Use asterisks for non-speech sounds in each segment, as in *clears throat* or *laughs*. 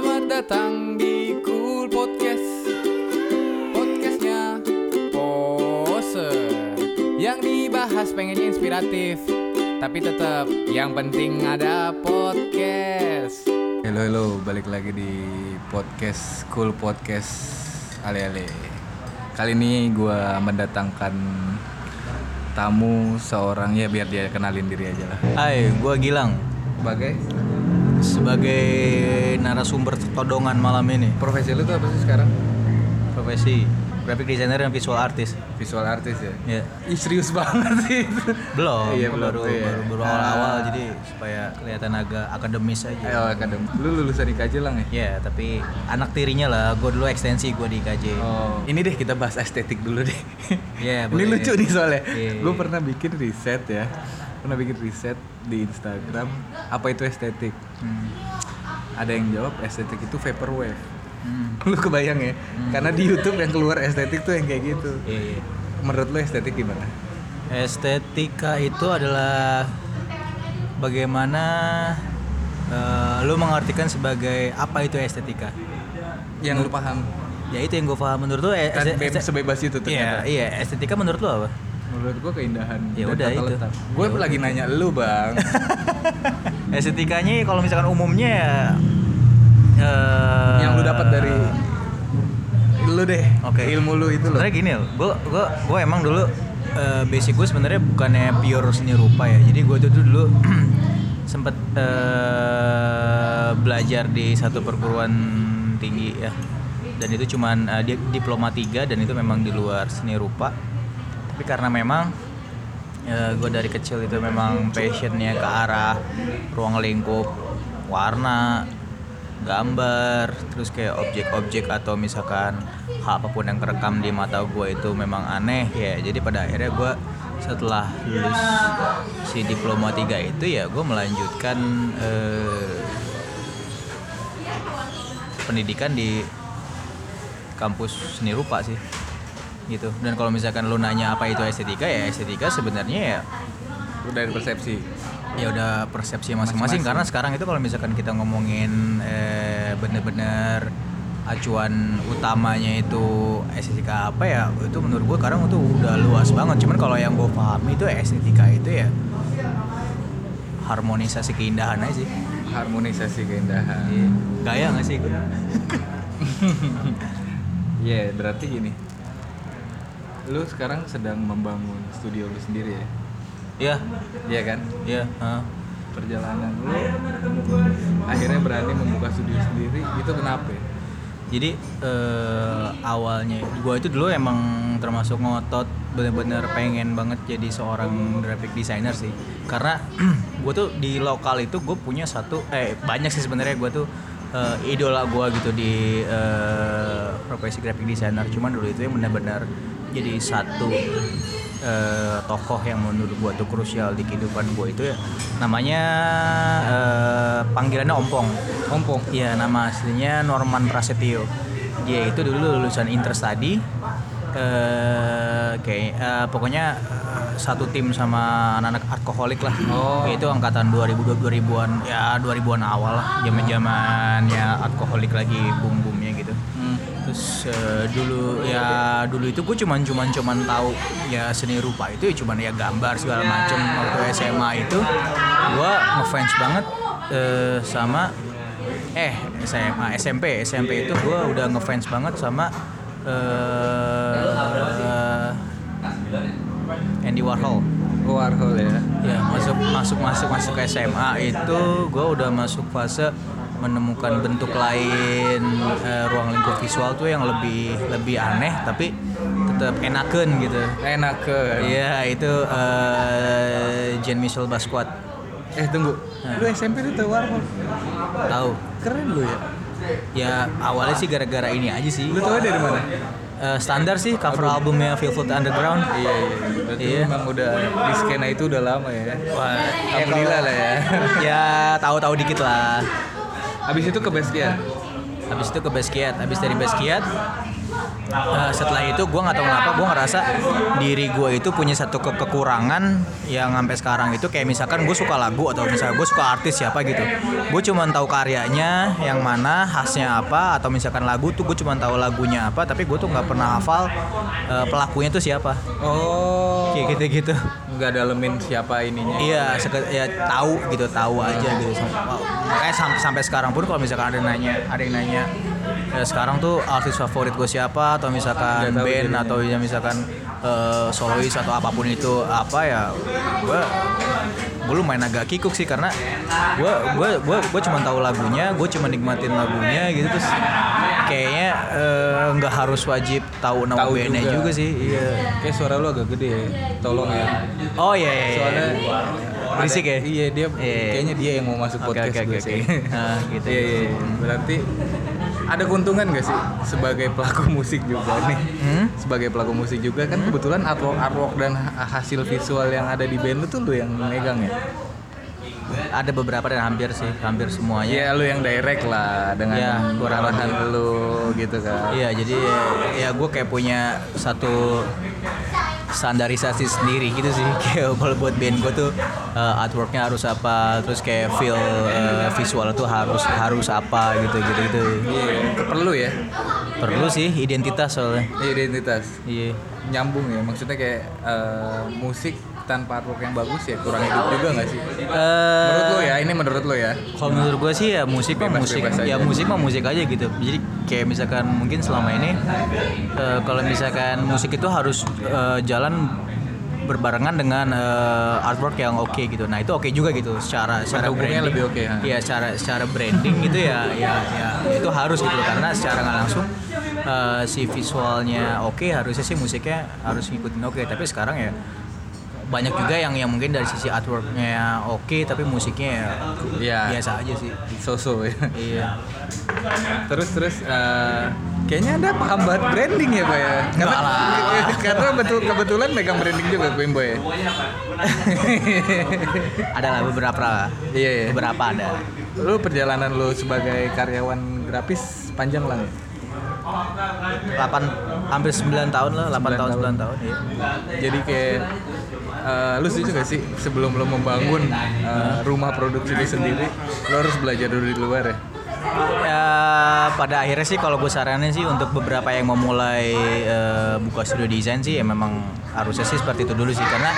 Selamat datang di Cool Podcast. Podcastnya Pose. Yang dibahas pengennya inspiratif Tapi tetap yang penting ada podcast. Halo halo balik lagi di podcast Cool Podcast. Ale-ale Kali ini gue mendatangkan tamu seorang ya biar dia kenalin diri aja lah. Hai, gua Gilang. Sebagai sebagai narasumber todongan malam ini. profesi lu tuh apa sih sekarang? Profesi graphic designer dan visual artist. Visual artis ya? Ya, Ih serius banget sih itu. belum, Iya, belum baru tuh ya. baru, baru Ah. awal-awal jadi supaya kelihatan agak akademis aja. Ayo akademi. Lu lulusan IKJ lang ya? Ya, tapi anak tirinya lah, gua dulu ekstensi gua di IKJ. Oh. Ini deh kita bahas estetik dulu deh. Iya, Ini boleh. lucu nih soalnya. Iya, Gue iya. pernah bikin riset ya. Pernah bikin riset di Instagram apa itu estetik. Hmm. Ada yang jawab estetik itu vaporwave. Hmm. Lu kebayang ya? Karena di YouTube yang keluar estetik tuh yang kayak gitu. Iya, iya. Menurut lu estetik gimana? Estetika itu adalah bagaimana eh, lu mengartikan sebagai apa itu estetika. Yang lu paham? Ya itu yang gue paham menurut lu e- Kan este- be- este- sebebas itu Iya, ternyata. iya, estetika menurut lu apa? Menurut gua keindahan Ya udah, itu. Gue Ya lagi nanya lu, Bang. *laughs* Estetikanya kalau misalkan umumnya ya eh, yang lu dapat dari lu deh. Oke. Ilmu lu itu loh. Sebenarnya gini gue gue gue emang dulu eh, basic gue sebenarnya bukannya pure seni rupa ya. Jadi gue tuh dulu *clears throat* sempet eh, belajar di satu perguruan tinggi ya. Dan itu cuman di, diploma 3 dan itu memang di luar seni rupa. Tapi karena memang gue dari kecil itu memang passionnya ke arah ruang lingkup, warna, gambar, terus kayak objek-objek atau misalkan hal apa pun yang kerekam di mata gue itu memang aneh ya. Jadi pada akhirnya gue setelah lulus si diploma 3 itu ya gue melanjutkan eh, pendidikan di kampus seni rupa sih gitu dan kalau misalkan lu nanya apa itu estetika ya estetika sebenarnya ya Udah dari persepsi. ya udah persepsi masing-masing karena sekarang itu kalau misalkan kita ngomongin eh, bener-bener acuan utamanya itu estetika apa ya itu menurut gue sekarang itu udah luas banget cuman kalau yang gue pahami itu estetika itu ya harmonisasi keindahan aja sih Harmonisasi keindahan. Iya. gaya gak sih gue *laughs* Iya, berarti gini. Lu sekarang sedang membangun studio lu sendiri ya? ya Iya kan? ya ah. Perjalanan lu akhirnya berani membuka studio sendiri itu kenapa? ya? Jadi eh, awalnya gue itu dulu emang termasuk ngotot bener-bener pengen banget jadi seorang graphic designer sih karena *clears throat* gue tuh di lokal itu gue punya satu eh banyak sih sebenarnya gue tuh eh, idola gue gitu di eh, profesi graphic designer cuman dulu itu yang benar-benar jadi satu eh, tokoh yang menurut gue tuh krusial di kehidupan gue itu ya namanya eh, panggilannya ompong Ompong. Iya, nama aslinya Norman Prasetyo. Dia itu dulu lulusan Interstudy. Eh kayak eh, pokoknya satu tim sama anak-anak alkoholik lah. Oh. Itu angkatan 2000 2000-an ya 2000-an awal lah, zaman-zamannya alkoholik lagi boom-boomnya gitu. Terus eh, dulu ya dulu itu gue cuman cuman cuman tahu ya seni rupa itu ya cuman ya gambar segala macem. Waktu SMA itu gue ngefans banget eh, sama eh SMA SMP SMP itu gue udah ngefans banget sama eh Andy Warhol. Warhol ya. ya masuk masuk masuk masuk SMA itu gue udah masuk fase menemukan bentuk lain eh, ruang lingkup visual tuh yang lebih lebih aneh tapi tetap enaken gitu Enak. Iya itu eh, Jean Michel Basquiat Eh tunggu. Lu SMP lu tahu Warhol? tahu Keren lu ya. ya awalnya sih gara-gara ini aja sih Lu tahu dari mana? Eh, standar sih cover albumnya Velvet Underground Iya iya. Berarti Iya. memang udah di skena itu udah lama ya. Wah, Alhamdulillah lah ya. ya tahu-tahu dikit lah Habis itu ke Basquiat. habis itu ke Basquiat habis dari Basquiat eh, setelah itu gue nggak tahu kenapa gue ngerasa diri gue itu punya satu ke- kekurangan yang sampai sekarang itu kayak misalkan gue suka lagu atau misalnya gue suka artis siapa gitu gue cuma tahu karyanya yang mana khasnya apa atau misalkan lagu tuh gue cuma tahu lagunya apa tapi gue tuh nggak pernah hafal eh, pelakunya tuh siapa Oh. kayak gitu gitu Nggak dalemin siapa ininya. Iya, seke- ya tahu gitu, tahu aja gitu. Sam- Makanya sampai sampai sekarang pun kalau misalkan ada yang nanya, ada yang nanya "Eh, sekarang tuh artis favorit gue siapa atau misalkan tahu band atau ya misalkan eh, solois atau apa pun itu apa ya gue gue lumayan agak kikuk sih karena gue gue gue gue cuma tahu lagunya gue cuma nikmatin lagunya gitu terus kayaknya eh, nggak harus wajib tahu nama Tahu bandnya juga. juga. sih iya Kayak suara lu agak gede ya. Tolong ya. oh iya iya, iya. Soalnya berisik ya Iya dia Iya. kayaknya dia yang mau masuk podcast oke, gue oke, sih. Nah, gitu. Iya, iya, iya. Berarti ada keuntungan gak sih sebagai pelaku *laughs* musik juga nih? Hmm? Sebagai pelaku musik juga kan kebetulan artwork artwork dan ha- hasil visual yang ada di band lu tuh lu yang megang ya. ada beberapa dan hampir sih hampir semuanya Iya lu yang direct lah dengan kurang arahan lu gitu kan. Iya, jadi ya gue kayak punya satu standarisasi sendiri gitu sih. *laughs* Kayak kalau buat band gue tuh uh, artworknya harus apa, terus kayak feel uh, visual tuh harus harus apa gitu gitu gitu. Iya, perlu ya Perlu sih identitas soalnya. identitas. Iya. Nyambung ya maksudnya kayak eh, musik tanpa artwork yang bagus ya kurang hidup juga nggak sih? Menurut lo ya, ini menurut lo ya. Kalau menurut gue sih ya musik mah musik, bebas ya aja. musik mah musik aja gitu. Jadi kayak misalkan mungkin selama ini eh, kalau misalkan musik itu harus eh, jalan berbarengan dengan eh, artwork yang oke gitu. Nah itu oke juga gitu secara secara Mendukungnya branding. lebih oke, ha? Iya secara secara branding gitu ya ya ya itu harus gitu loh. karena secara nggak langsung eh, si visualnya oke harusnya sih musiknya harus ngikutin oke tapi sekarang ya banyak juga yang yang mungkin dari sisi artworknya oke tapi musiknya ya Iya. biasa aja sih So-so ya. iya Terus terus eh, kayaknya anda paham banget branding ya, Pak ya? Karena, *laughs* karena betul kebetulan megang branding juga Boy ya. *laughs* ada lah beberapa lah Iya iya. beberapa ada Lu perjalanan lu sebagai karyawan grafis panjang lah. ya? 8 hampir 9 tahun lah 8 tahun 9 tahun iya. Jadi kayak eh, lu setuju gak sih sebelum lu membangun eh, rumah produksi sendiri, lu harus belajar dulu di luar ya? Ya pada akhirnya sih kalau gue saranin sih untuk beberapa yang mau mulai eh, buka studio desain sih ya memang harusnya sih seperti itu dulu sih karena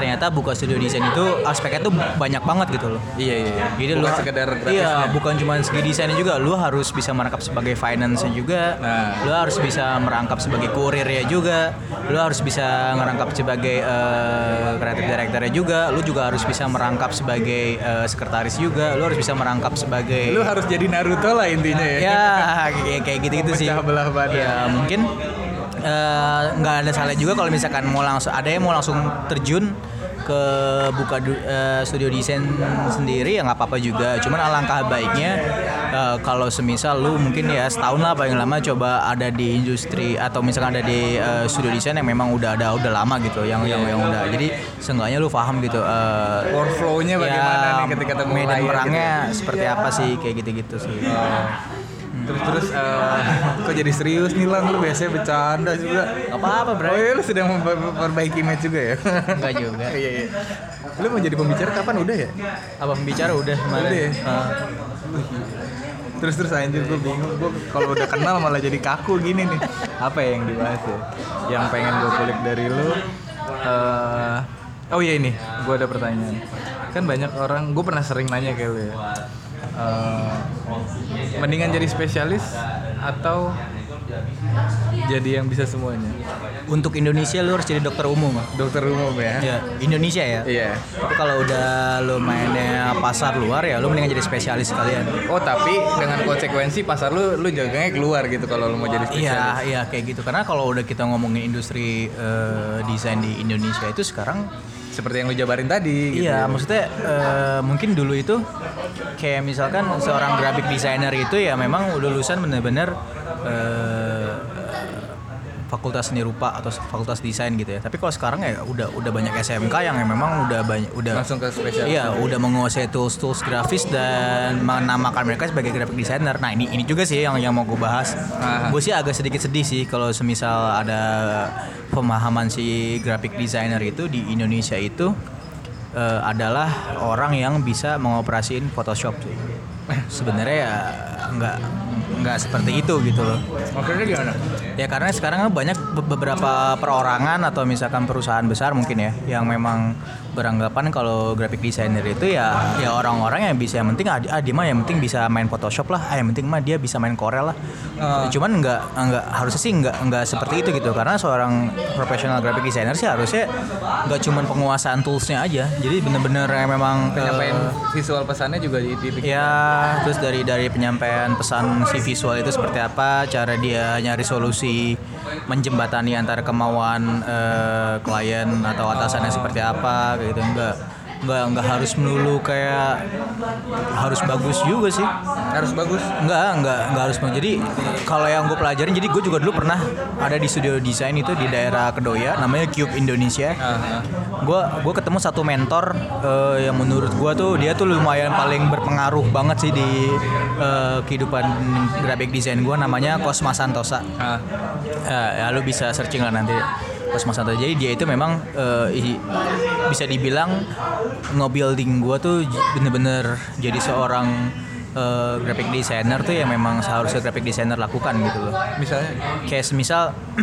ternyata buka studio desain itu aspeknya tuh banyak banget gitu loh Iya iya. Jadi Bukan lu sekedar. Iya, bukan cuma segi desainnya juga, lu harus bisa merangkap sebagai finance-nya juga. Nah. Lu harus bisa merangkap sebagai kurirnya juga. Lu harus bisa merangkap sebagai eh, creative director-nya juga. Lu juga harus bisa merangkap sebagai eh, sekretaris juga. Lu harus bisa merangkap sebagai Lu harus jadi Naruto lah intinya ya. ya kayak kayak gitu-gitu sih. Belah badan. Ya, mungkin eh, nggak ada salah juga kalau misalkan mau langsung ada yang mau langsung terjun ke buka eh, studio desain sendiri ya nggak apa-apa juga. Cuman alangkah baiknya eh, kalau semisal lu mungkin ya setahun lah paling lama coba ada di industri atau misalkan ada di eh, studio desain yang memang udah ada udah lama gitu, yang yang yang udah. Jadi seenggaknya lu paham gitu. eh, Workflow-nya bagaimana ya, nih ketika ketemu medan perangnya seperti apa sih kayak gitu-gitu sih. Oh. Terus terus eh, kok jadi serius nih lang lu biasanya bercanda juga. Gak apa-apa, bro. Oh iya lu sedang memperbaiki image juga ya? Enggak juga. *laughs* Iya iya. Lu mau jadi pembicara kapan udah ya? Apa pembicara udah kemarin? Udah ya? Ah. *laughs* Terus terus anjir gue bingung gue kalau udah kenal malah jadi kaku gini nih. Apa ya yang dibahas ya? Yang pengen gue kulik dari lu eh Oh iya ini, gue ada pertanyaan. Kan banyak orang, gue pernah sering nanya kayak lu ya. Eh, mendingan jadi spesialis atau jadi yang bisa semuanya? Untuk Indonesia lu harus jadi dokter umum. Dokter umum ya? Ya, Indonesia ya. Iya. Tapi kalau udah lu mainnya pasar luar ya lu mendingan jadi spesialis sekalian. Oh tapi dengan konsekuensi pasar lu lu jaganya keluar gitu kalau lu mau jadi spesialis. Iya, iya kayak gitu. Karena kalau udah kita ngomongin industri eh, desain di Indonesia itu sekarang Seperti yang lu jabarin tadi. gitu Iya, ya. maksudnya eh, mungkin dulu itu kayak misalkan seorang graphic designer itu ya memang lulusan bener-bener eh, fakultas seni rupa atau fakultas desain gitu ya. Tapi kalau sekarang ya udah udah banyak SMK yang memang udah banyak udah Langsung ke spesial. Iya, udah menguasai tools-tools grafis dan menamakan mereka sebagai graphic designer. Nah, ini ini juga sih yang yang mau gue bahas. Aha. Gue sih agak sedikit sedih sih kalau semisal ada pemahaman si graphic designer itu di Indonesia itu eh, adalah orang yang bisa mengoperasiin Photoshop sih. Sebenarnya ya nggak nggak seperti itu gitu loh. Maksudnya gimana? Ya karena sekarang kan banyak be- beberapa perorangan atau misalkan perusahaan besar mungkin ya yang memang beranggapan kalau graphic designer itu ya ya orang-orang yang bisa yang penting ah, ah dia mah yang penting bisa main Photoshop lah, ah yang penting mah dia bisa main Corel lah. Ah. Cuman nggak nggak harusnya sih nggak nggak seperti itu gitu karena seorang profesional graphic designer sih harusnya nggak cuman penguasaan toolsnya aja. Jadi bener-bener yang memang Penyampaian eh, visual pesannya juga di- dibikin. Terus dari dari penyampaian pesan si visual itu seperti apa, cara dia nyari solusi menjembatani antara kemauan eh, klien atau atasannya seperti apa, gitu enggak enggak enggak harus melulu kayak harus bagus juga sih. Harus bagus. Enggak, enggak, enggak harus bagus. Jadi kalau yang gue pelajarin, jadi gue juga dulu pernah ada di studio desain itu di daerah Kedoya, namanya Cube Indonesia gue gue ketemu satu mentor eh, yang menurut gue tuh dia tuh lumayan paling berpengaruh banget sih di eh, kehidupan graphic design gue namanya Cosma Santosa Ah. Eh, ya lu bisa searching lah nanti Cosma Santosa jadi dia itu memang i- bisa dibilang nge-building gue tuh bener-bener jadi seorang eh, graphic designer tuh yang memang seharusnya graphic designer lakukan gitu loh Misalnya kayak semisal *clears throat*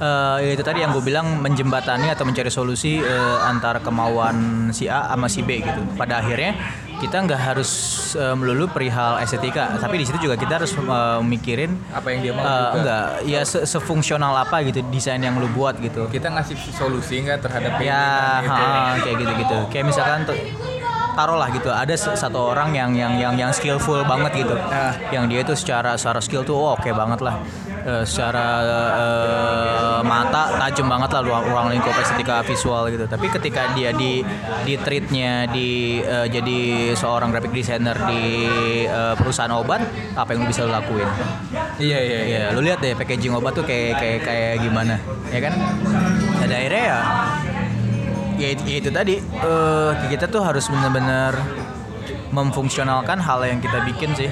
eh ya itu tadi yang gue bilang menjembatani atau mencari solusi eh, antara kemauan si A sama si B gitu. Pada akhirnya kita nggak harus eh, melulu perihal estetika, tapi di situ juga kita harus eh, mikirin apa yang dia mau juga. enggak ya se- sefungsional apa gitu desain yang lu buat gitu. Kita ngasih solusi nggak terhadap Ya, keinginan itu. ha, kayak gitu-gitu. Kayak misalkan tuh taruhlah gitu ada satu orang yang yang yang yang skillful banget gitu. Ah. Yang dia tuh secara secara skill tuh oh, oke banget lah. Eh, secara eh, mata tajam banget lah ruang, ruang lingkup estetika visual gitu. Tapi ketika dia di di treatnya di eh, jadi seorang graphic designer di eh, perusahaan obat, apa yang lu bisa lu lakuin? Iya iya iya. Iya, lu lihat deh packaging obat tuh kayak kayak kayak gimana, ya kan? Pada akhirnya ya, ya itu, ya itu tadi eh, kita tuh harus benar-benar memfungsionalkan hal yang kita bikin sih.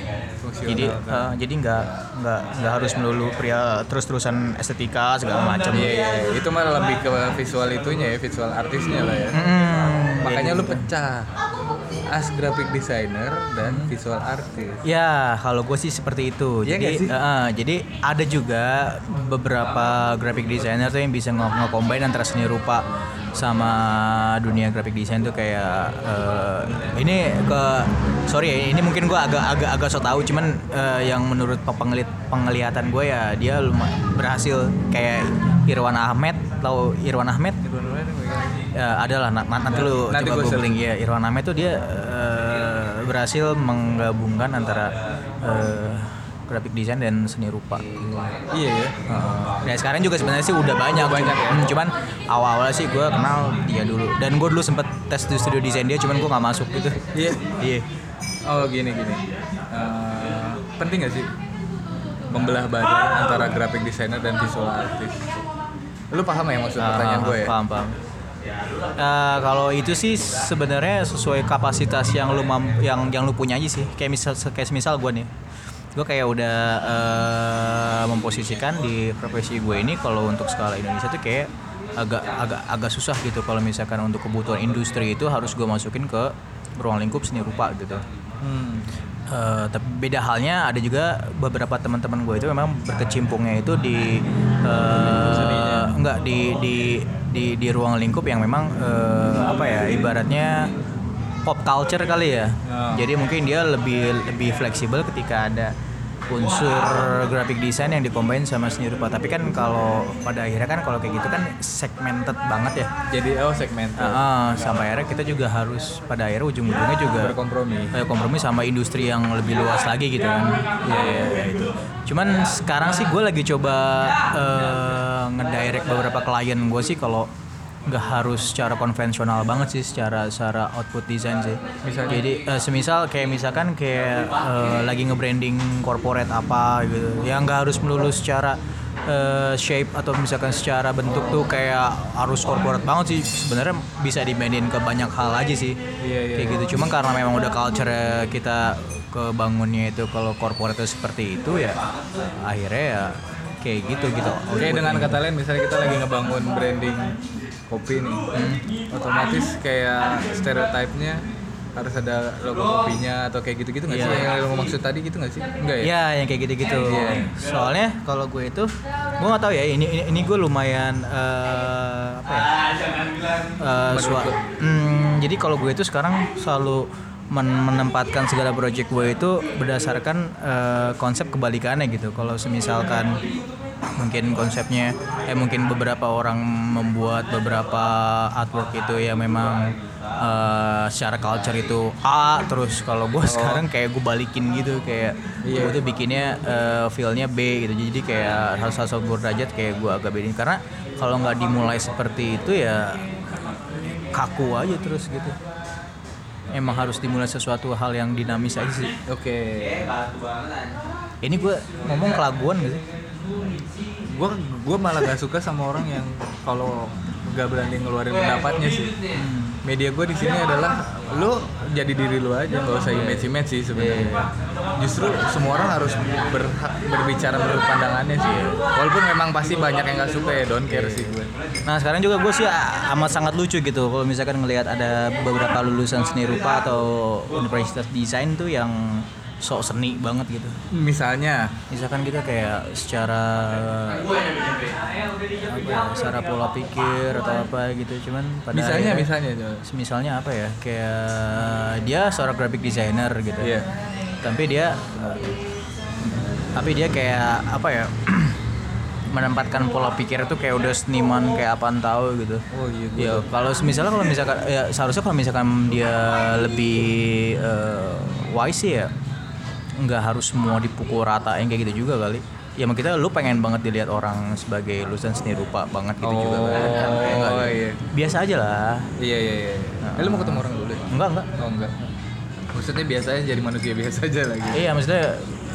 Jadi eh, jadi nggak nggak nggak harus melulu pria terus-terusan estetika segala macam. Iya iya. Itu malah lebih ke visual itunya ya, visual artisnya lah ya. Hmm, Makanya lu gitu. pecah as graphic designer dan visual artist. Ya, kalau gue sih seperti itu. Iya jadi, eh, jadi ada juga beberapa graphic designer tuh yang bisa nge- nge-combine antara seni rupa sama dunia graphic design tuh kayak eh, ini ke sorry ya ini mungkin gue agak agak agak so tau cuman eh, yang menurut pengelit penglihatan gue ya dia lumayan berhasil kayak Irwan Ahmed tahu Irwan Ahmed ya adalah na- na- nanti lu Nanti coba googling ya Irwan Ahmed tuh dia eh, berhasil menggabungkan antara eh, graphic design dan seni rupa. Iya ya. Dan sekarang juga sebenarnya sih udah banyak, banyak ya? Hmm, cuman awal-awal sih gue kenal dia dulu. Dan gue dulu sempet tes di studio desain dia, cuman gue nggak masuk gitu. Iya. Iya. Oh gini gini. Eh, penting gak sih membelah badan antara graphic designer dan visual artist? Lu paham ya maksud pertanyaan Ah, gue ya? Paham, paham. Eh, kalau itu sih sebenarnya sesuai kapasitas yang lu mam- yang yang lu punya aja sih. Kayak misal kayak misal gue nih. Gue kayak udah eh, memposisikan di profesi gue ini kalau untuk skala Indonesia tuh kayak agak agak agak susah gitu kalau misalkan untuk kebutuhan industri itu harus gue masukin ke ruang lingkup seni rupa gitu. Hmm. Eh, tapi beda halnya ada juga beberapa teman-teman gue itu memang berkecimpungnya itu di eh, enggak di di di di ruang lingkup yang memang eh, apa ya ibaratnya pop culture kali ya. Ya. Jadi mungkin dia lebih lebih fleksibel ketika ada unsur graphic design yang dikombain sama seni rupa. Tapi kan kalau pada akhirnya kan kalau kayak gitu kan segmented banget ya. Jadi oh segmen Ah, sampai akhirnya kita juga harus pada akhirnya ujung-ujungnya juga berkompromi. eh, kompromi sama industri yang lebih luas lagi gitu kan. Iya iya iya, itu. Cuman sekarang sih gue lagi coba eh, ngedirect beberapa klien gue sih kalau nggak harus secara konvensional banget sih secara secara output design sih. Misalnya? Jadi eh, semisal kayak misalkan kayak eh, lagi nge-branding corporate apa gitu. Ya nggak harus melulu secara eh, shape atau misalkan secara bentuk tuh kayak harus corporate banget sih sebenarnya bisa dimainin ke banyak hal aja sih Iya, iya. kayak gitu cuman karena memang udah culture kita kebangunnya itu kalau corporate itu seperti itu ya akhirnya ya kayak gitu gitu Oke dengan kata lain misalnya kita lagi ngebangun branding kopi nih, otomatis kayak stereotipnya harus ada logo kopinya atau kayak gitu-gitu nggak sih? Iya. Yang lo maksud tadi gitu nggak sih? Enggak ya? Ya, yang kayak gitu-gitu. Iya. Soalnya kalau gue itu, gue nggak tahu ya. Ini ini, ini gue lumayan eh, apa ya? Eh, sua- Hmm, jadi kalau gue itu sekarang selalu men- menempatkan segala project gue itu berdasarkan eh, konsep kebalikannya gitu. Kalau semisalkan mungkin konsepnya eh mungkin beberapa orang membuat beberapa artwork itu ya memang eh, secara culture itu A terus kalau gue sekarang kayak gue balikin gitu kayak gue tuh bikinnya eh, feel-nya B gitu. Jadi kayak harus satu derajat kayak gue agak bedain karena kalau nggak dimulai seperti itu ya kaku aja terus gitu. Emang harus dimulai sesuatu hal yang dinamis aja sih. Oke. ini gue ngomong kelaguan gak sih Gue gue malah gak suka sama orang yang kalau nggak berani ngeluarin pendapatnya sih. Media gue di sini adalah lu jadi diri lu aja nggak usah image image sih sebenarnya. Justru semua orang harus berhak berbicara menurut pandangannya sih. Walaupun memang pasti banyak yang nggak suka ya, don't care sih gue. Nah sekarang juga gue sih amat sangat lucu gitu kalau misalkan ngelihat ada beberapa lulusan seni rupa atau universitas desain tuh yang sok seni banget gitu. Misalnya, Misalkan kita kayak secara apa ya, secara pola pikir atau apa gitu, cuman pada misalnya, akhirnya- misalnya. coba. misalnya apa ya kayak dia seorang graphic designer gitu Iya. tapi dia tapi dia kayak apa ya *clears throat* menempatkan pola pikir itu kayak udah seniman kayak apaan tahu gitu Oh iya. gue ya kalau misalnya kalau misalkan ya seharusnya kalau misalkan dia lebih eh, wise ya nggak harus semua dipukul rata yang kayak gitu juga kali ya emang kita lu pengen banget dilihat orang sebagai lulusan seni rupa banget gitu juga kan nggak? Oh iya. biasa aja lah Iya iya iya. Eh, lu mau ketemu orang dulu ya? enggak enggak Oh enggak. Maksudnya biasa aja jadi manusia biasa aja lagi. Iya maksudnya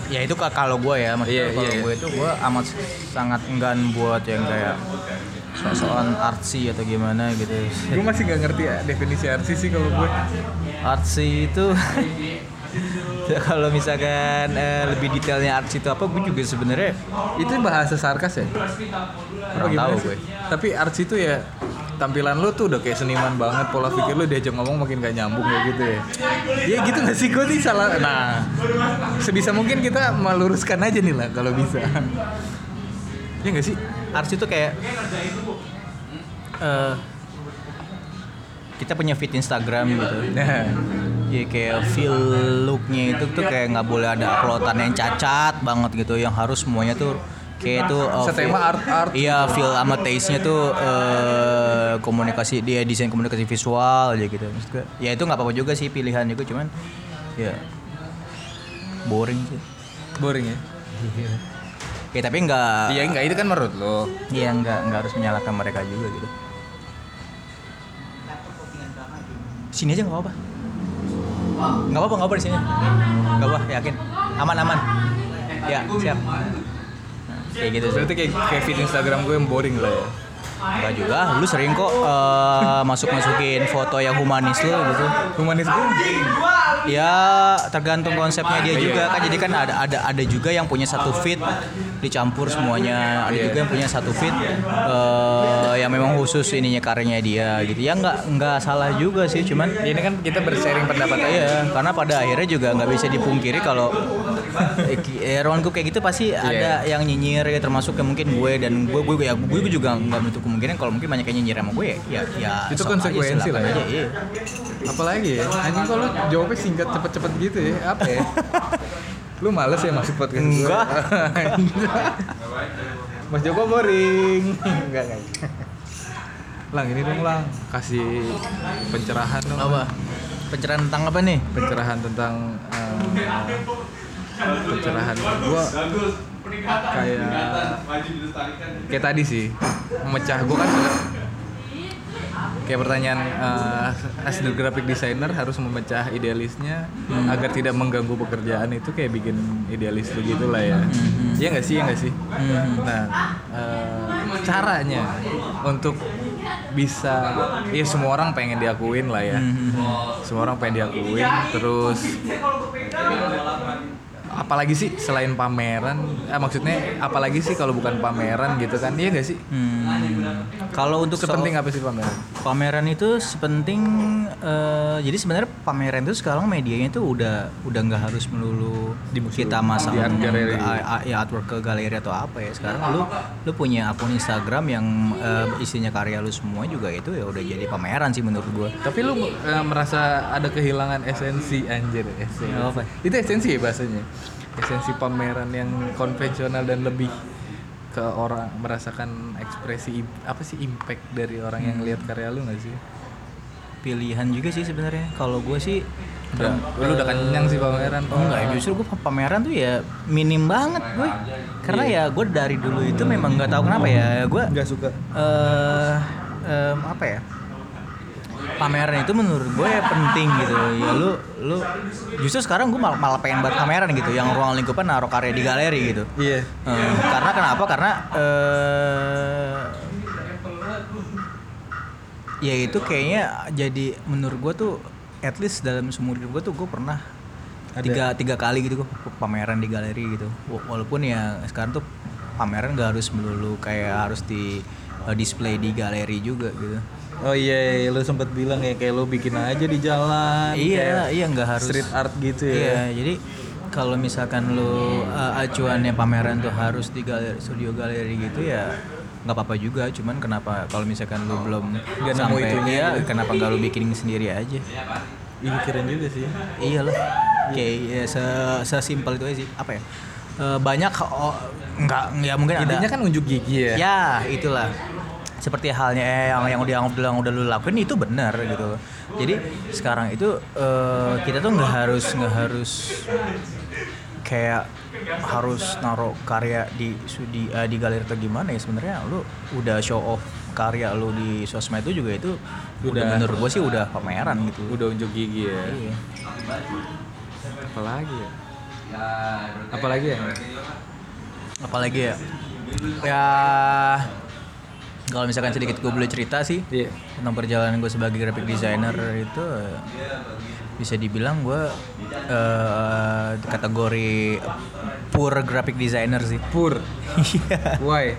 ya itu ka- kalau gue ya maksudnya Iya, kalau iya, gue itu gue amat sangat enggan buat yang kayak soal artsy atau gimana gitu. gue masih gak ngerti ya, definisi arsi sih kalau gue. Artsy itu *laughs* *laughs* kalau misalkan eh, lebih detailnya artsy itu apa gue juga sebenarnya Itu bahasa sarkas ya? Kurang gimana tahu gue. Tapi arts itu ya tampilan lu tuh udah kayak seniman banget pola pikir lu diajak ngomong makin gak nyambung kayak gitu ya. Ya gitu gak sih? Gue nih salah. Nah sebisa mungkin kita meluruskan aja nih lah kalau bisa. Ya gak sih? Artsy itu kayak eh kita punya feed Instagram gitu. nah Ya kayak feel looknya itu tuh kayak nggak boleh ada uploadan yang cacat banget gitu, yang harus semuanya tuh kayak itu uh, Setema feel- art-art Iya, feel sama taste-nya tuh eh, komunikasi dia desain komunikasi visual aja gitu. Maksud gue, ya itu nggak apa-apa juga sih pilihan juga cuman ya boring sih. boring ya Ya tapi nggak iya enggak itu kan menurut lo Iya nggak nggak harus menyalahkan mereka juga gitu. Sini aja nggak apa-apa. Nggak apa-apa nggak apa di sini. Nggak apa yakin. Aman aman. Ya siap. Nah, kayak gitu berarti kayak kayak feed Instagram gue yang boring lah ya Enggak juga. Lu sering kok masuk masukin foto yang humanis lu gitu. humanis gue Ya tergantung konsepnya dia juga kan. Jadi kan ada ada ada juga yang punya satu fit dicampur semuanya. Ada juga yang punya satu fit eh, memang khusus ininya karyanya dia gitu. Ya nggak nggak salah juga sih. Cuman Ya, ini kan kita bersharing pendapat aja Iya, karena pada akhirnya juga nggak bisa dipungkiri kalau eh, ki- ruang grup kayak gitu pasti ada yang nyinyir ya termasuk yang mungkin gue dan gue gue ya gue juga nggak menutup kemungkinan kalau mungkin banyak yang nyinyir sama gue ya ya, ya Itu konsekuensi lah ya. aja, iya. apalagi ya anjing kalau jawabnya singkat cepet-cepet gitu ya apa ya *laughs* lu males ya masuk podcast gue Enggak. *laughs* Mas Joko boring *laughs* enggak enggak lang ini dong lang kasih pencerahan dong Apa? Pencerahan tentang apa nih? pencerahan tentang eh, pencerahan gua kayak kayak tadi sih memecah gua kan kayak pertanyaan eh, as the graphic designer harus memecah idealisnya agar tidak mengganggu pekerjaan itu kayak bikin idealis begitu lah ya Hmm, Iya nggak sih, iya nggak sih. Hmm. Nah, eh, caranya untuk bisa, ya semua orang pengen diakuin lah ya. Hmm. Semua orang pengen diakuin, terus apalagi sih selain pameran, eh, maksudnya apalagi sih kalau bukan pameran gitu kan, iya nggak sih? Hmm. Kalau untuk Sepenting apa sih pameran? pameran itu sepenting eh, jadi sebenarnya pameran itu sekarang medianya itu udah udah nggak harus melulu Di museum, kita masang di art gallery. ya artwork ke galeri atau apa ya sekarang lu lu punya akun Instagram yang eh, isinya karya lu semua juga itu ya udah jadi pameran sih menurut gua Tapi lu eh, merasa ada kehilangan esensi anjir esensi. Apa? Itu esensi ya bahasanya. Esensi pameran yang konvensional dan lebih ke orang merasakan ekspresi apa sih impact dari orang yang lihat karya lu nggak sih? pilihan juga sih sebenarnya kalau gue sih Udah, lu udah kenyang sih pameran. Oh enggak, justru gue pameran tuh ya minim banget gue. Karena ya gue dari dulu itu memang nggak tahu kenapa ya gue nggak suka. eh em, apa ya pameran itu menurut gue ya penting gitu. Ya lu lu justru sekarang gue malah, malah pengen buat pameran gitu. Yang ruang lingkupan naruh karya di galeri gitu. Iya. Eh, karena kenapa? Karena eh ya itu kayaknya jadi menurut gue tuh at least dalam seumur hidup gue tuh gue pernah Ada. tiga tiga kali gitu gue pameran di galeri gitu. Wa- walaupun ya sekarang tuh pameran gak harus melulu kayak harus di eh, display di galeri juga gitu Oh iya, lu sempet bilang ya kayak lu bikin aja di jalan. iya iya nggak harus street art gitu ya. Iya, jadi kalau misalkan lu uh, acuannya pameran tuh harus di galeri, studio galeri gitu ya nggak apa-apa juga. Cuman kenapa kalau misalkan lu belum nemu sampai iya, gitu. kenapa nggak lu bikin sendiri aja? Iya keren juga sih. Iyalah. Kayak ya, se sesimpel itu aja sih. Apa ya? Eh, banyak oh, nggak ya mungkin ada Intinya kan unjuk gigi ya. Ya, itulah. Seperti halnya eh, yang yang udah yang udah, udah lu lakuin itu benar gitu. Jadi sekarang itu eh, kita tuh nggak harus nggak harus kayak harus naruh karya di di eh, di galeri atau gimana ya sebenarnya lu udah show off karya lu di sosmed itu juga itu udah, Udah. menurut gue sih udah pameran gitu. Udah unjuk gigi ya. Iya. Apalagi ya? Apalagi ya? Apalagi ya? Ya kalau misalkan sedikit gue boleh cerita sih Iya. tentang perjalanan gue sebagai graphic designer itu bisa dibilang gue eh, kategori poor graphic designer sih. Pur. Iya. Why?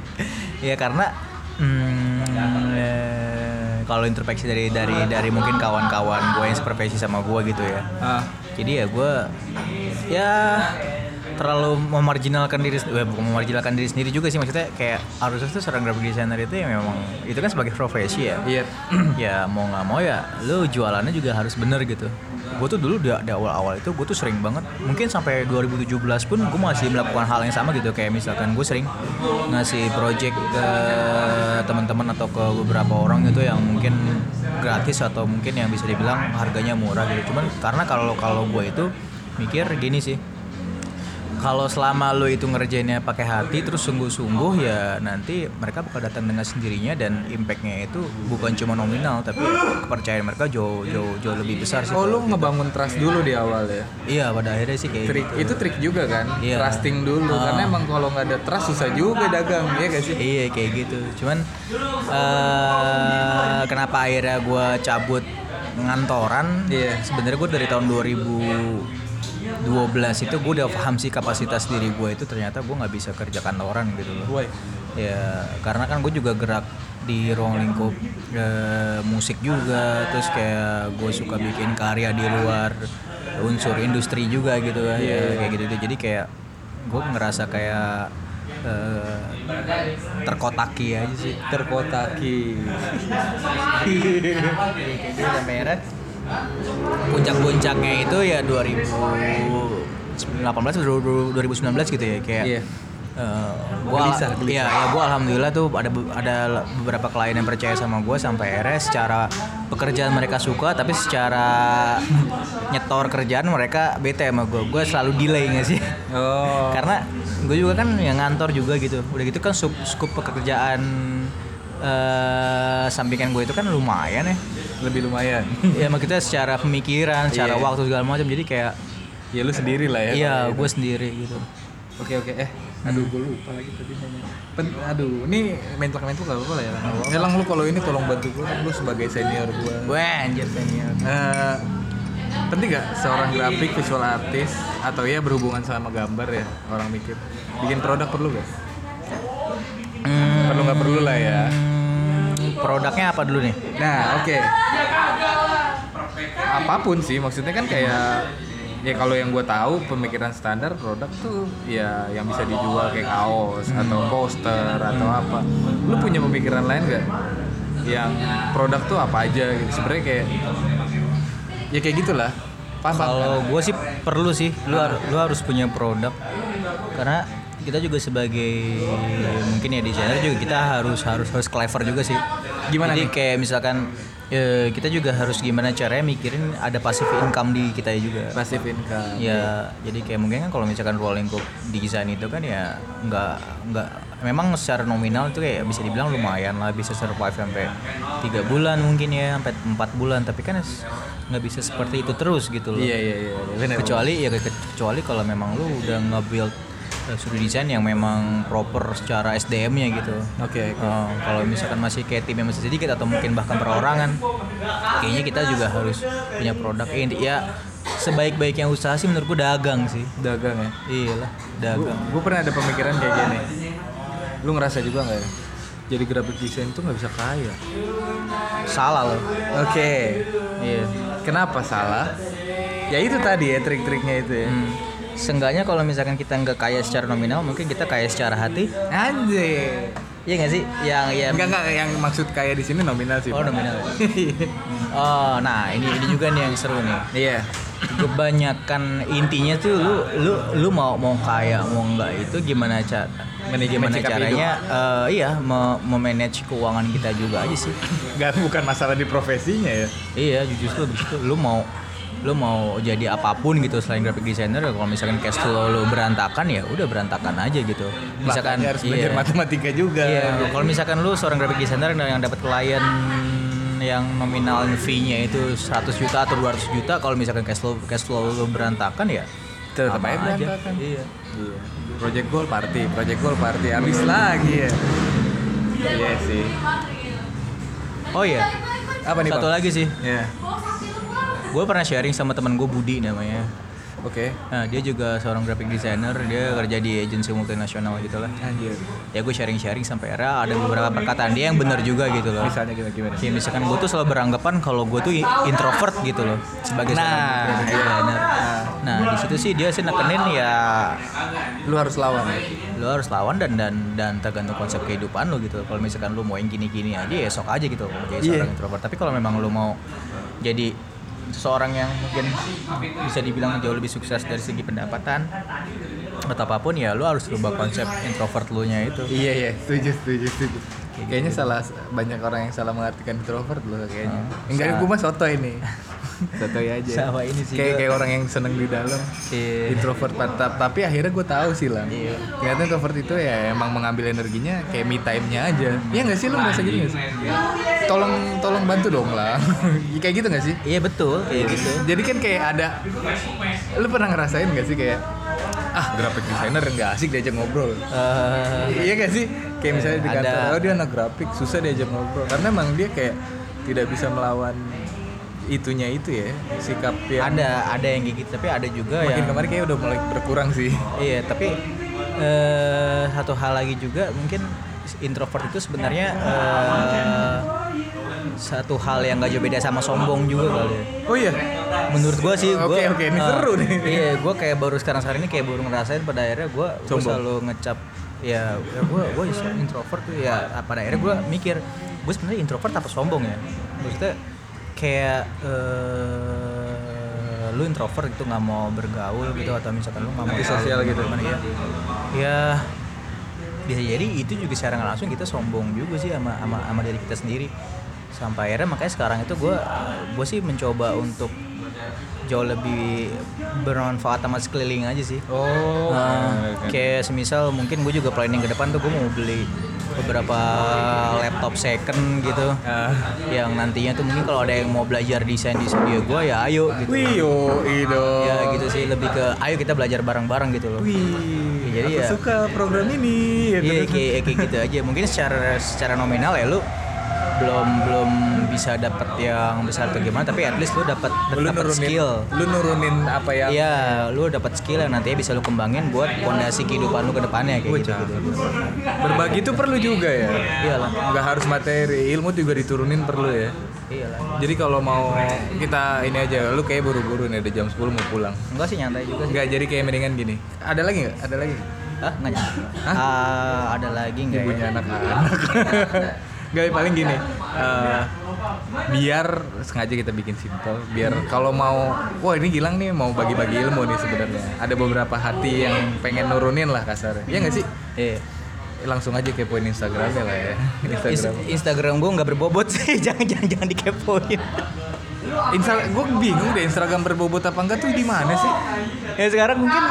ya karena eh, kalau introspeksi dari dari dari mungkin kawan-kawan gue yang seprofesi sama gue gitu ya. Ah. Jadi ya gue ya terlalu memarginalkan diri eh, bukan memarginalkan diri sendiri juga sih maksudnya kayak harusnya tuh seorang graphic designer itu ya memang itu kan sebagai profesi ya. Iya. *clears throat* ya mau nggak mau ya lu jualannya juga harus bener gitu. Gue tuh dulu di, di awal-awal itu gue tuh sering banget mungkin sampai 2017 pun gue masih melakukan hal yang sama gitu kayak misalkan gue sering ngasih project ke teman-teman atau ke beberapa orang gitu yang mungkin gratis atau mungkin yang bisa dibilang harganya murah gitu. Cuman karena kalau kalau gue itu mikir gini sih kalau selama lo itu ngerjainnya pakai hati terus sungguh-sungguh ya nanti mereka bakal datang dengan sendirinya dan impactnya itu bukan cuma nominal tapi kepercayaan mereka jauh jauh jauh lebih besar sih. Oh lu gitu. ngebangun trust dulu di awal ya? Iya pada akhirnya sih kayak Trik gitu. itu trik juga kan? Iya. Trusting dulu Ah. karena emang kalau nggak ada trust susah juga dagang, ya gak sih? Iya kayak gitu. Cuman eh kenapa akhirnya gue cabut ngantoran? Iya. Sebenarnya gue dari tahun 2012 itu gue udah paham sih kapasitas diri gue itu ternyata gue nggak bisa kerja kantoran gitu loh. Why? Ya karena kan gue juga gerak di ruang lingkup eh, musik juga, terus kayak gue suka bikin karya di luar unsur industri juga gitu ya, kayak gitu. Jadi kayak gue ngerasa kayak eh, terkotaki aja sih. Terkotaki. *laughs* merah. Puncak-puncaknya itu ya 2018 atau 2019 gitu ya kayak Iya. eh, gua Gelisah, gelisah. Iya, ya gua alhamdulillah tuh ada ada beberapa klien yang percaya sama gua sampai akhirnya secara pekerjaan mereka suka tapi secara *laughs* nyetor kerjaan mereka bete sama gua. Gua selalu delay nggak sih? Oh. *laughs* Karena gue juga kan yang ngantor juga gitu. Udah gitu kan sub skup pekerjaan eh sampingan gue itu kan lumayan ya. Lebih lumayan. ya sama kita secara pemikiran, secara Iya. waktu segala macam jadi kayak ya lu sendiri lah ya. iya gue sendiri gitu. Oke oke eh aduh gue lupa lagi tadi. Pen, aduh ini mental mental gak apa lah ya. Elang lu kalau ini tolong bantu gue lu sebagai senior gue. Wah anjir senior. Eh, penting gak seorang grafik visual artist atau ya berhubungan sama gambar ya orang mikir bikin produk perlu gak? Hmm, Perlu nggak perlu lah ya. Produknya apa dulu nih? Nah oke. Apa pun sih maksudnya kan kayak ya kalau yang gue tahu pemikiran standar produk tuh ya yang bisa dijual kayak kaos atau poster atau apa. Lu punya pemikiran lain gak? Yang produk tuh apa aja gitu. Sebenarnya kayak ya kayak gitulah. Paham Kalau kan? gue sih perlu sih, lu, har- lu harus punya produk karena kita juga sebagai mungkin ya desainer juga kita harus harus harus clever juga sih. Gimana Jadi nih? kayak misalkan eh, kita juga harus gimana caranya mikirin ada passive income di kita juga. passive income. Ya, jadi kayak mungkin kan kalau misalkan ruang lingkup desain itu kan ya nggak nggak memang secara nominal itu kayak bisa dibilang lumayan lah bisa survive sampai tiga bulan mungkin ya sampai empat bulan tapi kan nggak bisa seperti itu terus gitu loh. Iya iya iya benar. kecuali ya ke- kecuali kalau memang lu udah nge-build uh, studio desain yang memang proper secara SDM-nya gitu. Oke. oke. Oh, kalau misalkan masih kayak tim yang masih sedikit atau mungkin bahkan perorangan, kayaknya kita juga harus punya produk. Eh, inti- ya sebaik-baiknya usaha sih menurut gua dagang sih. Dagang ya. Iyalah, dagang. Gue pernah ada pemikiran kayak gini. Lu ngerasa juga nggak ya? Jadi graphic design tuh nggak bisa kaya. Salah loh. Oke. Iya. Kenapa salah? Ya itu tadi ya trik-triknya itu ya. Hmm. Seenggaknya kalau misalkan kita nggak kaya secara nominal, mungkin kita kaya secara hati. Anjir. Iya nggak sih? Yang ya Enggak enggak yang maksud kaya di sini nominal sih. Oh, Pak. nominal. *laughs* Oh, nah ini ini juga nih yang seru nih. Iya. Kebanyakan intinya tuh lu lu lu mau mau kaya mau enggak itu gimana cara gimana caranya eh, iya me- memanage keuangan kita juga aja sih. Enggak bukan masalah di profesinya ya. iya, justru begitu lu mau lu mau jadi apa pun gitu selain graphic designer kalau misalkan cash flow lu berantakan ya udah berantakan aja gitu. Misalkan Makanya harus belajar iya. matematika juga. Iya, kalau misalkan lu seorang graphic designer yang dapat klien yang nominal fee-nya itu 100 juta atau 200 juta, kalau misalkan cash flow cash flow lu berantakan ya Tetap aja berantakan. Iya. Iya. Project goal party, project goal party habis lagi ya. Iya sih. Oh iya. Apa nih, Satu Bang? lagi sih. Iya. Gue pernah sharing sama teman gue Budi namanya. Oke. Nah, dia juga seorang graphic designer, dia kerja di agensi multinasional gitu lah. Anjir. Ya gue sharing-sharing sampai era ada beberapa perkataan dia yang benar juga gitu loh. Misalnya gimana gimana? Kayak misalkan gue tuh selalu beranggapan kalau gue tuh introvert gitu loh sebagai seorang Nah, graphic iya. designer. Nah di situ sih dia sih nekenin ya Lu harus lawan ya. lu harus lawan dan dan dan tergantung konsep kehidupan lu gitu. Kalau misalkan lu mau yang gini-gini aja ya sok aja gitu mau jadi Iya. seorang introvert. Tapi kalau memang lu mau jadi seseorang yang mungkin bisa dibilang jauh lebih sukses dari segi pendapatan atau apa pun ya lu harus rubah konsep introvert lu nya itu. Iya iya, setuju setuju setuju. Kayaknya salah banyak orang yang salah mengartikan introvert loh kayaknya. Hmm, Enggak, gue mah soto ini. *laughs* sotoy aja. Sama ini sih Kayak kayak orang yang seneng di dalam. Iya. Introvert ta- tapi akhirnya gue tahu sih lah. Iya. Ternyata introvert itu ya emang mengambil energinya kayak me time-nya aja. Iya nggak sih lu merasa gitu nggak sih? Tolong tolong bantu dong lah. *laughs* kayak gitu nggak sih? Iya betul kayak gitu. Jadi kan kayak ada lu pernah ngerasain gak sih kayak ah graphic designer nggak asik diajak ngobrol Eh, iya gak sih kayak misalnya di kantor oh dia anak grafik susah diajak ngobrol karena emang dia kayak tidak bisa melawan itunya itu ya sikap yang ada ada yang gitu tapi ada juga makin yang kemarin kayak udah mulai berkurang sih Iya, tapi eh, satu hal lagi juga mungkin introvert itu sebenarnya eh, satu hal yang gak jauh beda sama sombong juga kali ya. oh iya Menurut gua sih, gua, Oke, oke, ini eh, seru nih. Iya, gua kayak baru sekarang sekarang ini kayak baru ngerasain pada akhirnya gua, gua Sombong. selalu ngecap ya, ya gua gua introvert tuh ya pada akhirnya gua mikir gue sebenarnya introvert apa sombong ya maksudnya kayak eh lu introvert gitu nggak mau bergaul gitu atau misalkan lu nggak mau tahu gitu. gimana ya ya bisa jadi itu juga secara langsung kita sombong juga sih sama sama, sama diri kita sendiri sampai akhirnya makanya sekarang itu gue gue sih mencoba untuk jauh lebih bermanfaat sama sekeliling aja sih. Oh Nah, kayak semisal mungkin gue juga planning ke depan tuh gue mau beli beberapa laptop second gitu. Ah. yang nantinya tuh mungkin kalau ada yang mau belajar desain di studio gue ya ayo gitu. Wih yo ido ya gitu sih lebih ke ayo kita belajar bareng-bareng gitu loh. Wih jadi Aku ya suka program ini. ya iya kayak, kayak gitu aja. Mungkin secara secara nominal ya lu belum belum bisa dapat yang besar atau gimana tapi at least lu dapat dapat skill lu nurunin apa yang Iya, lu dapat skill yang nantinya bisa lu kembangin buat fondasi kehidupan lu ke depannya kayak gitu. berbagi itu perlu juga ya Iyalah. nggak harus materi ilmu juga diturunin perlu ya Iyalah. jadi kalau mau kita ini aja lu kayak buru-buru nih ada jam 10 mau pulang Enggak sih nyantai juga sih. nggak jadi kayak mendingan gini ada lagi nggak ada lagi Hah? Enggak nyantai. Hah? Ah, ada lagi enggak ya? punya anak-anak *laughs* Gak paling gini eh, biar sengaja kita bikin simple biar kalau mau wah ini Gilang nih mau bagi-bagi ilmu nih sebenarnya. Ada beberapa hati yang pengen nurunin lah kasarnya. Ya nggak sih? Iya. langsung aja kepoin Instagramnya lah ya. Instagram. Instagram gua nggak berbobot sih, *laughs* jangan jangan jangan dikepoin. Insta gue bingung deh Instagram berbobot apa enggak tuh di mana sih Ya sekarang mungkin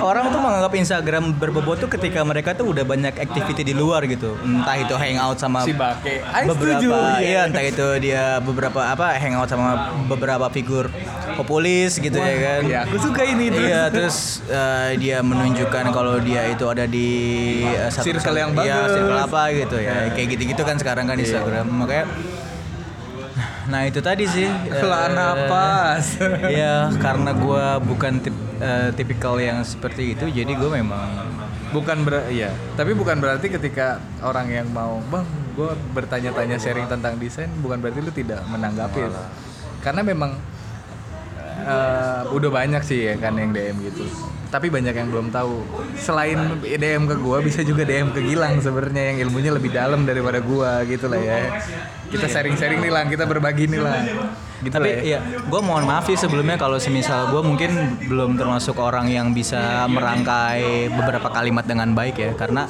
orang tuh menganggap Instagram berbobot tuh ketika mereka tuh udah banyak activity di luar gitu. Entah itu hangout sama si Bake I beberapa setuju, iya entah itu dia beberapa apa hangout sama beberapa figur populis gitu ya kan. Iya, aku suka ini terus. Iya, terus eh, dia menunjukkan kalau dia itu ada di eh, satu Circle yang iya, bagus. circle apa gitu ya. Kayak gitu-gitu kan sekarang kan Instagram. Makanya Nah itu tadi sih. Lah eh, napas. *laughs* Iya karena gua bukan tip, eh, tipikal yang seperti itu Jadi gue memang bukan ber iya. Tapi bukan berarti ketika orang yang mau bang gue bertanya-tanya sharing tentang desain bukan berarti lu tidak menanggapi. Karena memang eh, udah banyak sih ya kan yang DM gitu. Tapi banyak yang belum tahu. Selain DM ke gua bisa juga DM ke Gilang sebenarnya yang ilmunya lebih dalam daripada gua gitu lah ya. Kita sharing-sharing nih lah kita berbagi nih lah gitu Tapi lah ya. ya, gue mohon maaf sih sebelumnya kalau semisal gue mungkin belum termasuk orang yang bisa merangkai beberapa kalimat dengan baik ya, karena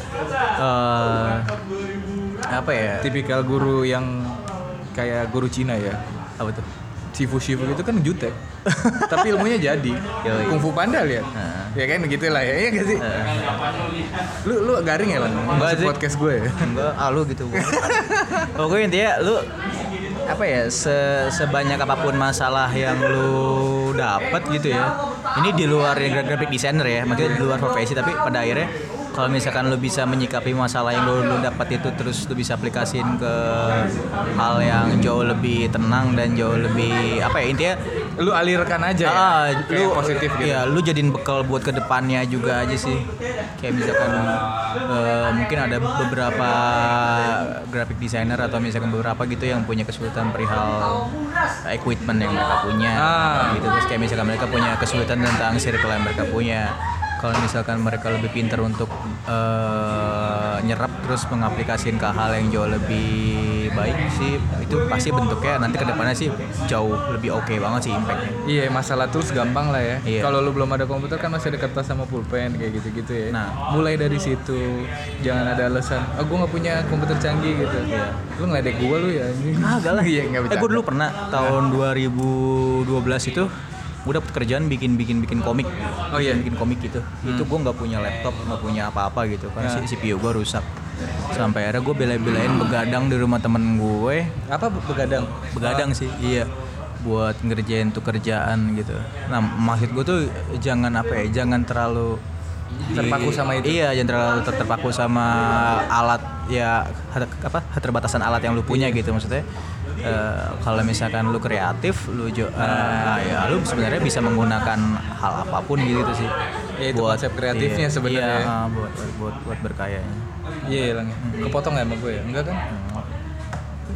eh, apa ya? tipikal guru yang kayak guru Cina ya. Apa tuh? Shifu Shifu itu kan jutek tapi ilmunya jadi Yoi. kungfu panda lihat Nah. ya kan gitu lah ya iya gak sih lu lu garing ya lan Enggak masuk sih. podcast gue ya Enggak, ah lu gitu. Pokoknya intinya lu apa ya se sebanyak apa pun masalah yang lu dapat gitu ya. Ini di luar yang graphic designer ya, maksudnya di luar profesi tapi pada akhirnya kalau misalkan lu bisa menyikapi masalah yang lu, lu dapat itu terus lu bisa aplikasiin ke hal yang jauh lebih tenang dan jauh lebih apa ya intinya lu alirkan aja ya Ah, Kayak lu positif gitu Iya, lu jadiin bekal buat ke depannya juga aja sih. Kayak misalkan eh, mungkin ada beberapa graphic designer atau misalkan beberapa gitu yang punya kesulitan perihal equipment yang mereka punya, Ah. gitu. Terus kayak misalkan mereka punya kesulitan tentang circle yang mereka punya. Kalau misalkan mereka lebih pintar untuk eh, nyerap terus mengaplikasikan ke hal yang jauh lebih baik sih, itu pasti bentuknya nanti ke depannya sih jauh lebih oke banget sih impactnya. iya masalah tools gampang lah ya Iya. kalau lu belum ada komputer kan masih ada kertas sama pulpen kayak gitu-gitu ya Nah. mulai dari situ jangan ada alasan ah gue nggak punya komputer canggih gitu lu ngeledek gue lu ya anjing Kagak lah. iya nggak *laughs* Eh gue dulu pernah tahun 2012 itu gue dapet kerjaan bikin bikin bikin komik. Oh iya? bikin komik gitu. Itu gue nggak punya laptop, nggak punya apa-apa gitu kan Ya. si CPU gue rusak. Sampai akhirnya gue bela-belain begadang di rumah temen gue. apa begadang Begadang sih, iya buat ngerjain tuh kerjaan gitu. Nah maksud gue tuh jangan apa ya, jangan terlalu Terpaku sama itu. Iya, jangan terlalu ter- terpaku sama alat ya apa keterbatasan alat yang lu punya gitu maksudnya. Eh, kalau misalkan lu kreatif, lu jo- eh, ya lu sebenarnya bisa menggunakan hal apa pun gitu sih. Ya, itu konsep kreatifnya iya, sebenarnya. Iya, ah, buat buat buat berkaya. iya lang kepotong ya sama gue ya enggak kan Hmm.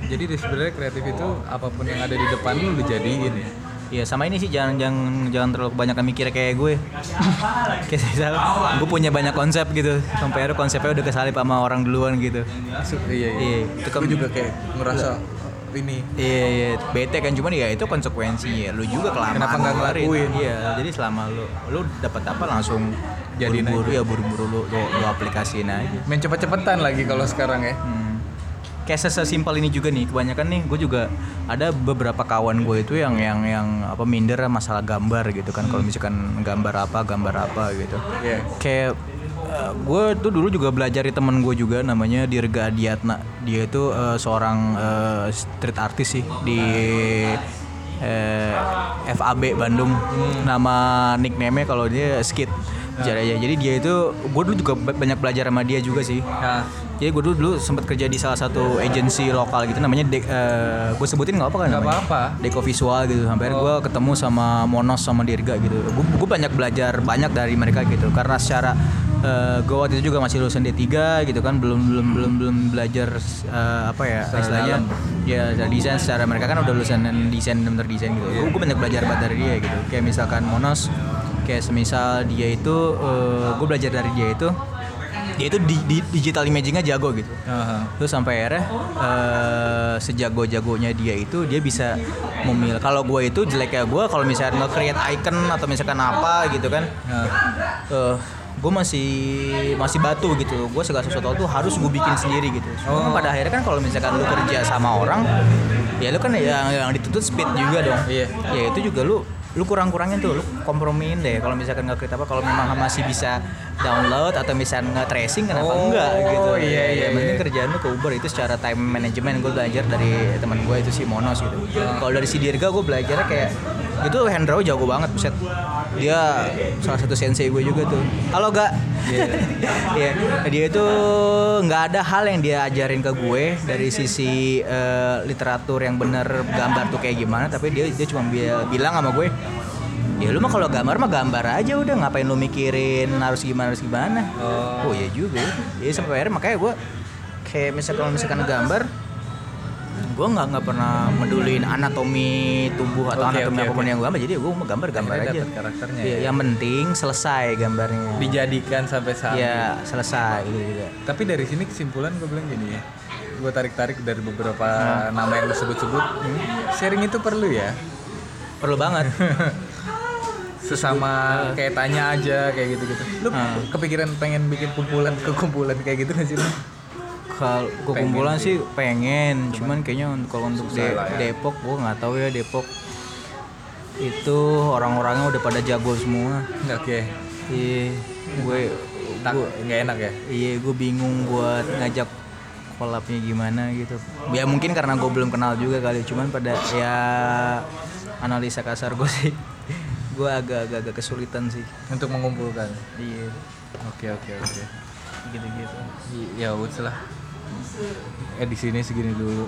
jadi di- sebenarnya kreatif itu apa pun yang ada di depan lu lu jadiin ya Iya sama ini sih jangan jangan jangan terlalu banyak mikir kayak gue. *laughs* kayak misal gue punya banyak konsep gitu. Sampai akhirnya konsepnya udah kesalip sama orang duluan gitu. Iya iya Iya, itu kan kan- juga kayak ngerasa ini Iya, iya, bete kan cuman ya itu konsekuensi ya. Lu juga kelamaan. Kenapa nggak ngelakuin? Iya, jadi selama lu lu dapat apa langsung Jadiin buru-buru ya buru-buru lu, lu, lu aplikasiin aja. main cepet-cepetan lagi kalau sekarang ya Hmm. Kayak sesimpel ini juga nih, kebanyakan nih gue juga ada beberapa kawan gue itu yang yang yang apa minder masalah gambar gitu kan. Kalau misalkan gambar apa, gambar apa gitu. Iya. Kayak gue tuh dulu juga belajar di temen gue juga namanya Dirga Adiatna. Dia itu eh, seorang eh, street artist sih di eh, FAB Bandung. Nama nickname-nya kalau dia skit. Jaraya. Jadi dia itu gue dulu juga ba- banyak belajar sama dia juga sih. Nah, Jadi gue dulu, dulu sempat kerja di salah satu agensi lokal gitu namanya De- eh, gue sebutin nggak apa kan nggak apa-apa. Deko Visual gitu sampai Oh. gue ketemu sama Monos sama Dirga gitu gue banyak belajar banyak dari mereka gitu karena secara gue waktu itu juga masih lulusan D3 gitu kan belum belum belum belum belajar eh, apa ya Secara istilahnya dalam. ya secara desain secara mereka kan udah lulusan desain bener desain gitu gue banyak belajar banget dari dia gitu kayak misalkan Monos kayak semisal dia itu gue belajar dari dia itu dia itu di, di digital imagingnya jago gitu Aha. Terus sampai akhirnya eh, sejago-jagonya dia itu dia bisa memilih. Kalau gue itu jeleknya gue kalau misalnya nge-create icon atau misalkan apa gitu kan, Nah, eh gue masih masih batu gitu. Gue segala sesuatu tuh harus gue bikin sendiri gitu. Cuma Oh. pada akhirnya kan kalau misalkan lu kerja sama orang, ya lu kan yang yang dituntut speed juga dong. Iya. Ya itu juga lu lu kurang-kurangin tuh, lu kompromiin deh. Kalau misalkan nge-create apa, kalau memang masih bisa download atau misalkan nge-tracing kenapa Oh, enggak gitu. iya, iya, Yang penting iya. kerjaan lu ke Uber itu secara time management gue belajar dari teman gue itu si Monos gitu. Kalau dari si Dirga gue belajarnya kayak itu Hendro jago banget buset. Dia salah satu sensei gue juga tuh. Halo gak? *laughs* Iya. dia itu nggak ada hal yang dia ajarin ke gue dari sisi eh, literatur yang bener gambar tuh kayak gimana, tapi dia dia cuma bi- bilang sama gue Ya lu mah kalau gambar mah gambar aja udah ngapain lu mikirin harus gimana harus gimana. Oh. Oh iya juga ya. Jadi sampai akhirnya makanya gue kayak misalkan kalau misalkan gambar gue nggak nggak pernah medulin anatomi tubuh atau Oke, anatomi oke, apa pun oke. yang gue gambar jadi gue mau gambar gambar Akhirnya aja karakternya Iya, ya? yang penting selesai gambarnya dijadikan sampai saat ya selesai gitu juga Tapi dari sini kesimpulan gue bilang gini ya. Gue tarik-tarik dari beberapa nama yang lu sebut-sebut. Sharing itu perlu ya. perlu banget *laughs* Sesama kayak tanya aja kayak gitu-gitu. Lu Ah. kepikiran pengen bikin kumpulan kekumpulan kayak gitu gak sih lu? Kalau kumpulan sih pengen cuman kayaknya untuk kalau untuk De- ya. Depok gue nggak tahu ya Depok itu orang-orangnya udah pada jago semua oke. iya gue nggak enak ya. iya gue bingung buat ngajak kolabnya gimana gitu ya mungkin karena gue belum kenal juga kali cuman pada ya analisa kasar gue sih *laughs* gue agak-agak agak kesulitan sih Untuk mengumpulkan. iya Oke oke oke. Gitu-gitu Ya udah lah. Eh di sini segini dulu.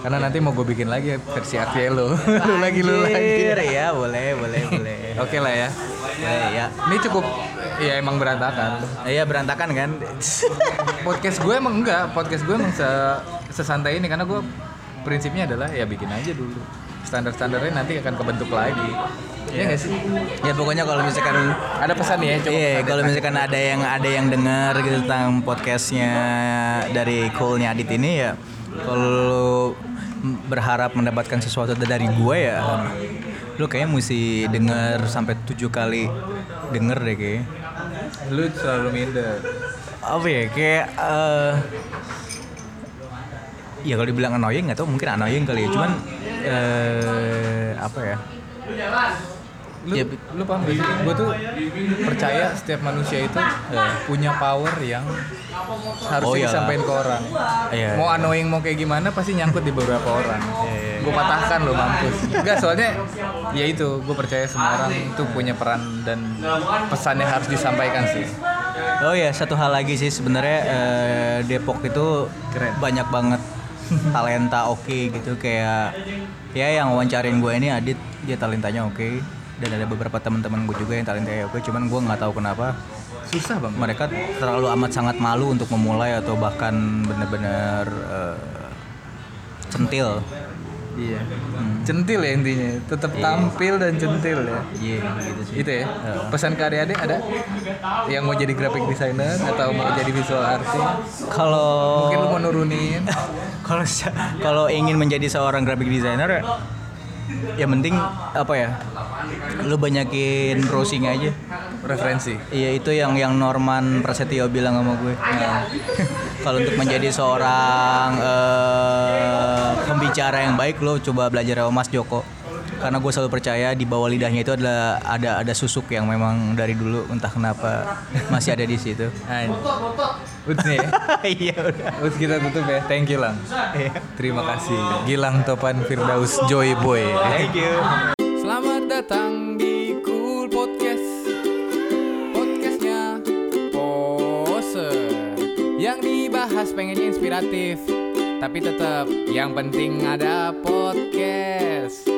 Karena nanti mau gue bikin lagi versi Axie lo. *laughs* lu lagi lu lagi. Ya boleh boleh boleh Oke lah ya. boleh ya Ini cukup ya emang berantakan. iya berantakan kan *laughs* Podcast gue emang enggak, podcast gue emang se- sesantai ini karena gue prinsipnya adalah ya bikin aja dulu. Standar-standarnya nanti akan kebentuk lagi. Iya nggak sih? ya pokoknya kalau misalkan Ada pesan ya, coba. Iya, pesan kalau misalkan ada yang ada yang dengar gitu tentang podcastnya dari Coolnya Adit ini ya, kalau berharap mendapatkan sesuatu dari gue ya, lu kayaknya mesti denger sampai tujuh kali denger deh kayak. lu selalu minder. Apa ya kayak eh ya kalau dibilang annoying nggak tau mungkin annoying kali ya, cuman eh apa ya? Lu, Ya, lu paham gak sih? Gue tuh percaya setiap manusia itu eh, punya power yang harusnya Oh, iyalah. disampaikan ke orang. Iya. Mau annoying mau kayak gimana pasti nyangkut di beberapa orang. Iya, Gue patahkan lo mampus. Enggak soalnya ya itu gue percaya semua orang itu punya peran dan pesan yang harus disampaikan sih. Oh ya satu hal lagi sih sebenarnya eh, Depok itu Keren. banyak banget talenta oke gitu kayak ya yang wawancarin gue ini Adit dia talentanya oke dan ada beberapa teman-teman gue juga yang talentanya oke cuman gue nggak tahu kenapa Susah banget. mereka terlalu amat sangat malu untuk memulai atau bahkan benar-benar eh, centil Iya. Centil ya intinya. Tetap tampil dan centil ya. iya gitu sih Itu ya. Heeh. Pesan ke adik-adik ada yang mau jadi graphic designer atau mau jadi visual artist. kalau Mungkin lu mau nurunin. *laughs* kalau kalau ingin menjadi seorang graphic designer ya penting apa ya lu banyakin browsing aja referensi. iya itu yang yang Norman Prasetyo bilang sama gue Nah, *laughs* kalau untuk menjadi seorang eh, pembicara yang baik lo coba belajar sama Mas Joko karena gue selalu percaya di bawah lidahnya itu adalah ada ada susuk yang memang dari dulu entah kenapa *laughs* masih ada di situ Udah *laughs* nih ya. iya udah Udah kita tutup ya. Thank you Lang. Iya. Terima kasih. Gilang Topan Firdaus Joy Boy. thank you datang di Cool Podcast. Podcastnya Pose. Yang dibahas pengennya inspiratif Tapi tetap yang penting ada podcast.